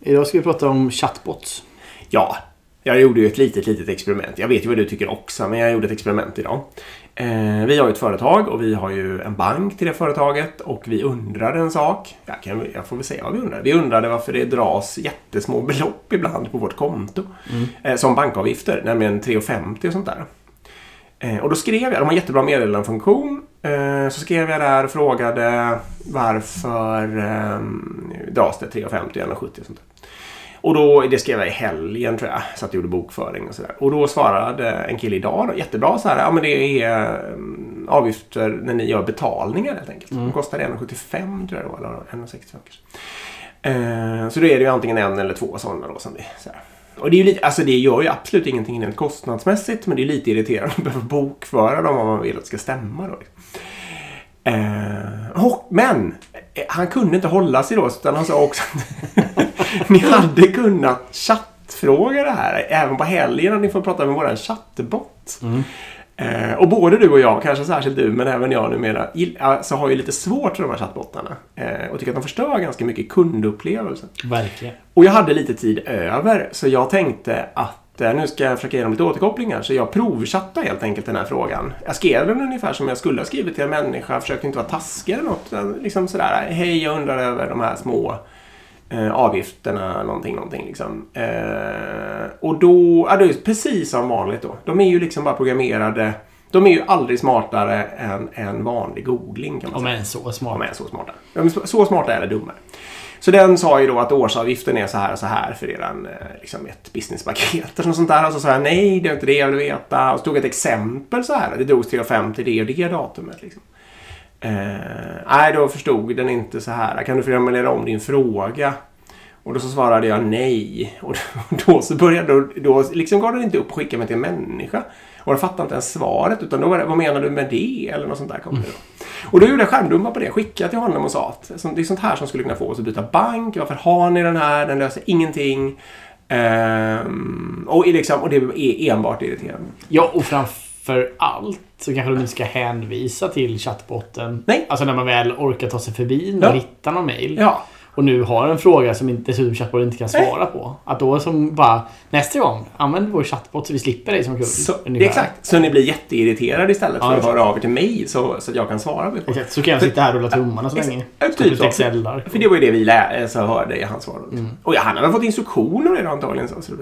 Idag ska vi prata om chatbots. Ja, jag gjorde ju ett litet, litet experiment. Jag vet ju vad du tycker också, men jag gjorde ett experiment idag. Eh, vi har ju ett företag och vi har ju en bank till det företaget och vi undrade en sak. Jag, kan, jag får väl säga vad vi undrade. Vi undrade varför det dras jättesmå belopp ibland på vårt konto. Eh, som bankavgifter, nämligen 3,50 och sånt där. Eh, och då skrev jag, de har en jättebra meddelandefunktion. Eh, så skrev jag där och frågade varför eh, dras det 3,50 eller 70 och sånt där. Och då, det skrev jag i helgen tror jag. Så att jag gjorde bokföring och sådär. Och då svarade en kille idag då, jättebra så här. Ja men det är um, avgifter när ni gör betalningar helt enkelt. Mm. De kostar 1,75 tror jag då. Eller 1,65 kanske. Uh, så då är det ju antingen en eller två sådana då som det så här. Och det, är ju lite, alltså det gör ju absolut ingenting rent kostnadsmässigt. Men det är lite irriterande att behöva bokföra dem om man vill att det ska stämma då. Eh, och, men eh, han kunde inte hålla sig då. Utan han sa också att ni hade kunnat chattfråga det här. Även på helgen hade ni får prata med våran chattbot. Mm. Eh, och både du och jag, kanske särskilt du, men även jag numera, så har ju lite svårt för de här chattbottarna. Eh, och tycker att de förstör ganska mycket kundupplevelsen. Verkligen. Och jag hade lite tid över, så jag tänkte att eh, nu ska jag försöka ge dem lite återkopplingar. Så jag provchattade helt enkelt den här frågan. Jag skrev den ungefär som jag skulle ha skrivit till en människa. Jag försökte inte vara taskig eller något. Liksom sådär, hej jag undrar över de här små eh, avgifterna, någonting, någonting liksom. Eh, och då, ja det är precis som vanligt då. De är ju liksom bara programmerade. De är ju aldrig smartare än en vanlig googling kan man säga. De är så smarta. De är så smarta. De är så smarta eller dummare. Så den sa ju då att årsavgiften är så här och så här för eran, eh, liksom ett businesspaket och sånt där. Och så sa jag nej, det är inte det jag vill veta. Och så tog ett exempel så här. Det drogs 3,5 till det och det datumet. Liksom. Eh, nej, då förstod den inte så här. Kan du formulera om din fråga? Och då så svarade jag nej. Och då så började, då, då liksom gav den inte upp och skickade mig till en människa. Och den fattade inte ens svaret. Utan då var det, vad menar du med det? Eller något sånt där kom det då. Och då gjorde jag skärmdumpar på det. Skickade till honom och sa att det är sånt här som skulle kunna få oss att byta bank. Varför har ni den här? Den löser ingenting. Um, och, liksom, och det är enbart irriterande. Ja, och framför allt så kanske de inte ska hänvisa till chattbotten. Nej. Alltså när man väl orkar ta sig förbi och Ja. hitta någon mail. Ja. Och nu har en fråga som inte, dessutom chattbotten inte kan svara på. Att då som bara nästa gång, använd vår chattbot så vi slipper dig som kund. Så, exakt. Så ni blir jätteirriterade istället Ja, för att höra av er till mig så, så att jag kan svara på det. Exakt, så kan jag sitta här och rulla tummarna så länge. Typ så. För det var ju det vi lä- så hörde i hans svar. Mm. Och han hade fått instruktioner redan antagligen. Så, så.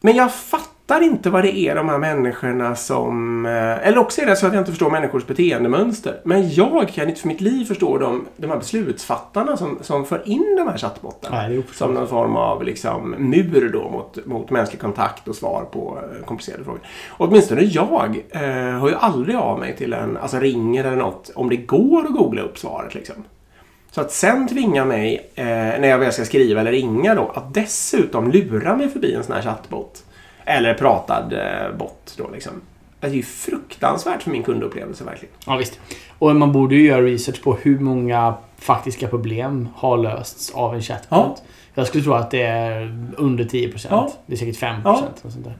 Men jag fattar inte vad det är de här människorna som... eh, Eller också är det så att jag inte förstår människors beteendemönster. Men jag kan inte för mitt liv förstå de, de här beslutsfattarna som, som för in de här chattbottarna. Som någon form av liksom, mur då mot, mot mänsklig kontakt och svar på eh, komplicerade frågor. Och åtminstone jag eh, hör ju aldrig av mig till en, alltså ringer eller något, om det går att googla upp svaret liksom. Så att sen tvinga mig, eh, när jag väl ska skriva eller ringa då, att dessutom lura mig förbi en sån här chattbot. Eller pratad eh, bot då liksom. Det är ju fruktansvärt för min kundupplevelse verkligen. Ja, visst. Och man borde ju göra research på hur många faktiska problem har lösts av en chatbot. Ja. Jag skulle tro att det är under 10%. Ja. Det är säkert 5% Ja. och sånt där.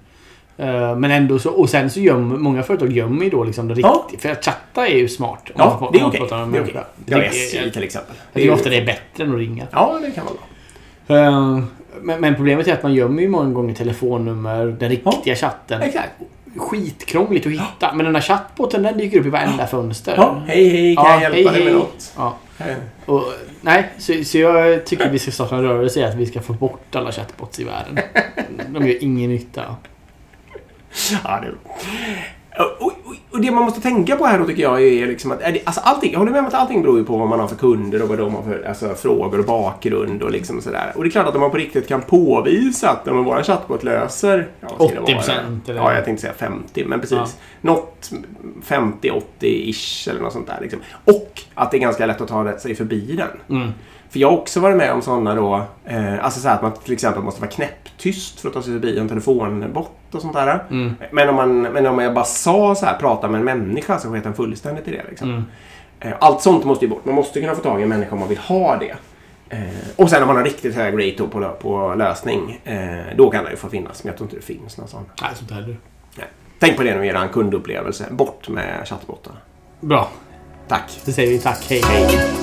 Eh, Men ändå så, och sen så gömmer många företag gömmer ju då liksom det Ja. riktiga. För att chatta är ju smart. om Ja, man- det är okej. med Det är Ja, SJ jag- till exempel. Jag tycker ofta det är bättre än att ringa. Ja, det kan vara bra. Eh, Men, men problemet är att man gömmer ju många gånger telefonnummer, den riktiga chatten. Exakt. Skitkrångligt att hitta. Men den här chattboten den dyker upp i varenda fönster. Ja, hej hej, kan Ja, jag hjälpa hej, dig med hej. något? Ja. Eh, Och, nej, så, så jag tycker vi ska starta en rörelse i att vi ska få bort alla chatbots i världen. De gör ingen nytta. Ja, det är bra. Och, det man måste tänka på här då tycker jag är liksom att är det, alltså allting, jag håller med om att allting beror ju på vad man har för kunder och vad de har för alltså, frågor och bakgrund och liksom sådär. Och det är klart att om man på riktigt kan påvisa att om vår chatbot löser ja, vad ska det vara? 80% eller- Ja, jag tänkte säga 50, men precis. Ja. Något 50-80-ish eller något sånt där. Liksom. Och att det är ganska lätt att ta sig förbi den. Mm. För jag har också varit med om sådana då, eh, alltså så att man till exempel måste vara knäpptyst för att ta sig förbi en telefonbot och sånt där. Mm. Men, om man, men om jag bara sa så här, prata med en människa så sket den fullständigt i det. Liksom. Mm. Eh, Allt sånt måste ju bort. Man måste kunna få tag i en människa om man vill ha det. Eh, och sen om man har riktigt hög rate på, på lösning, eh, då kan det ju få finnas. Men jag tror inte det finns någon sån. Nej, sånt heller. Nej. Tänk på det nu i er kundupplevelse. Bort med chattbottarna. Bra. Tack. Då säger vi tack. Hej. Hej.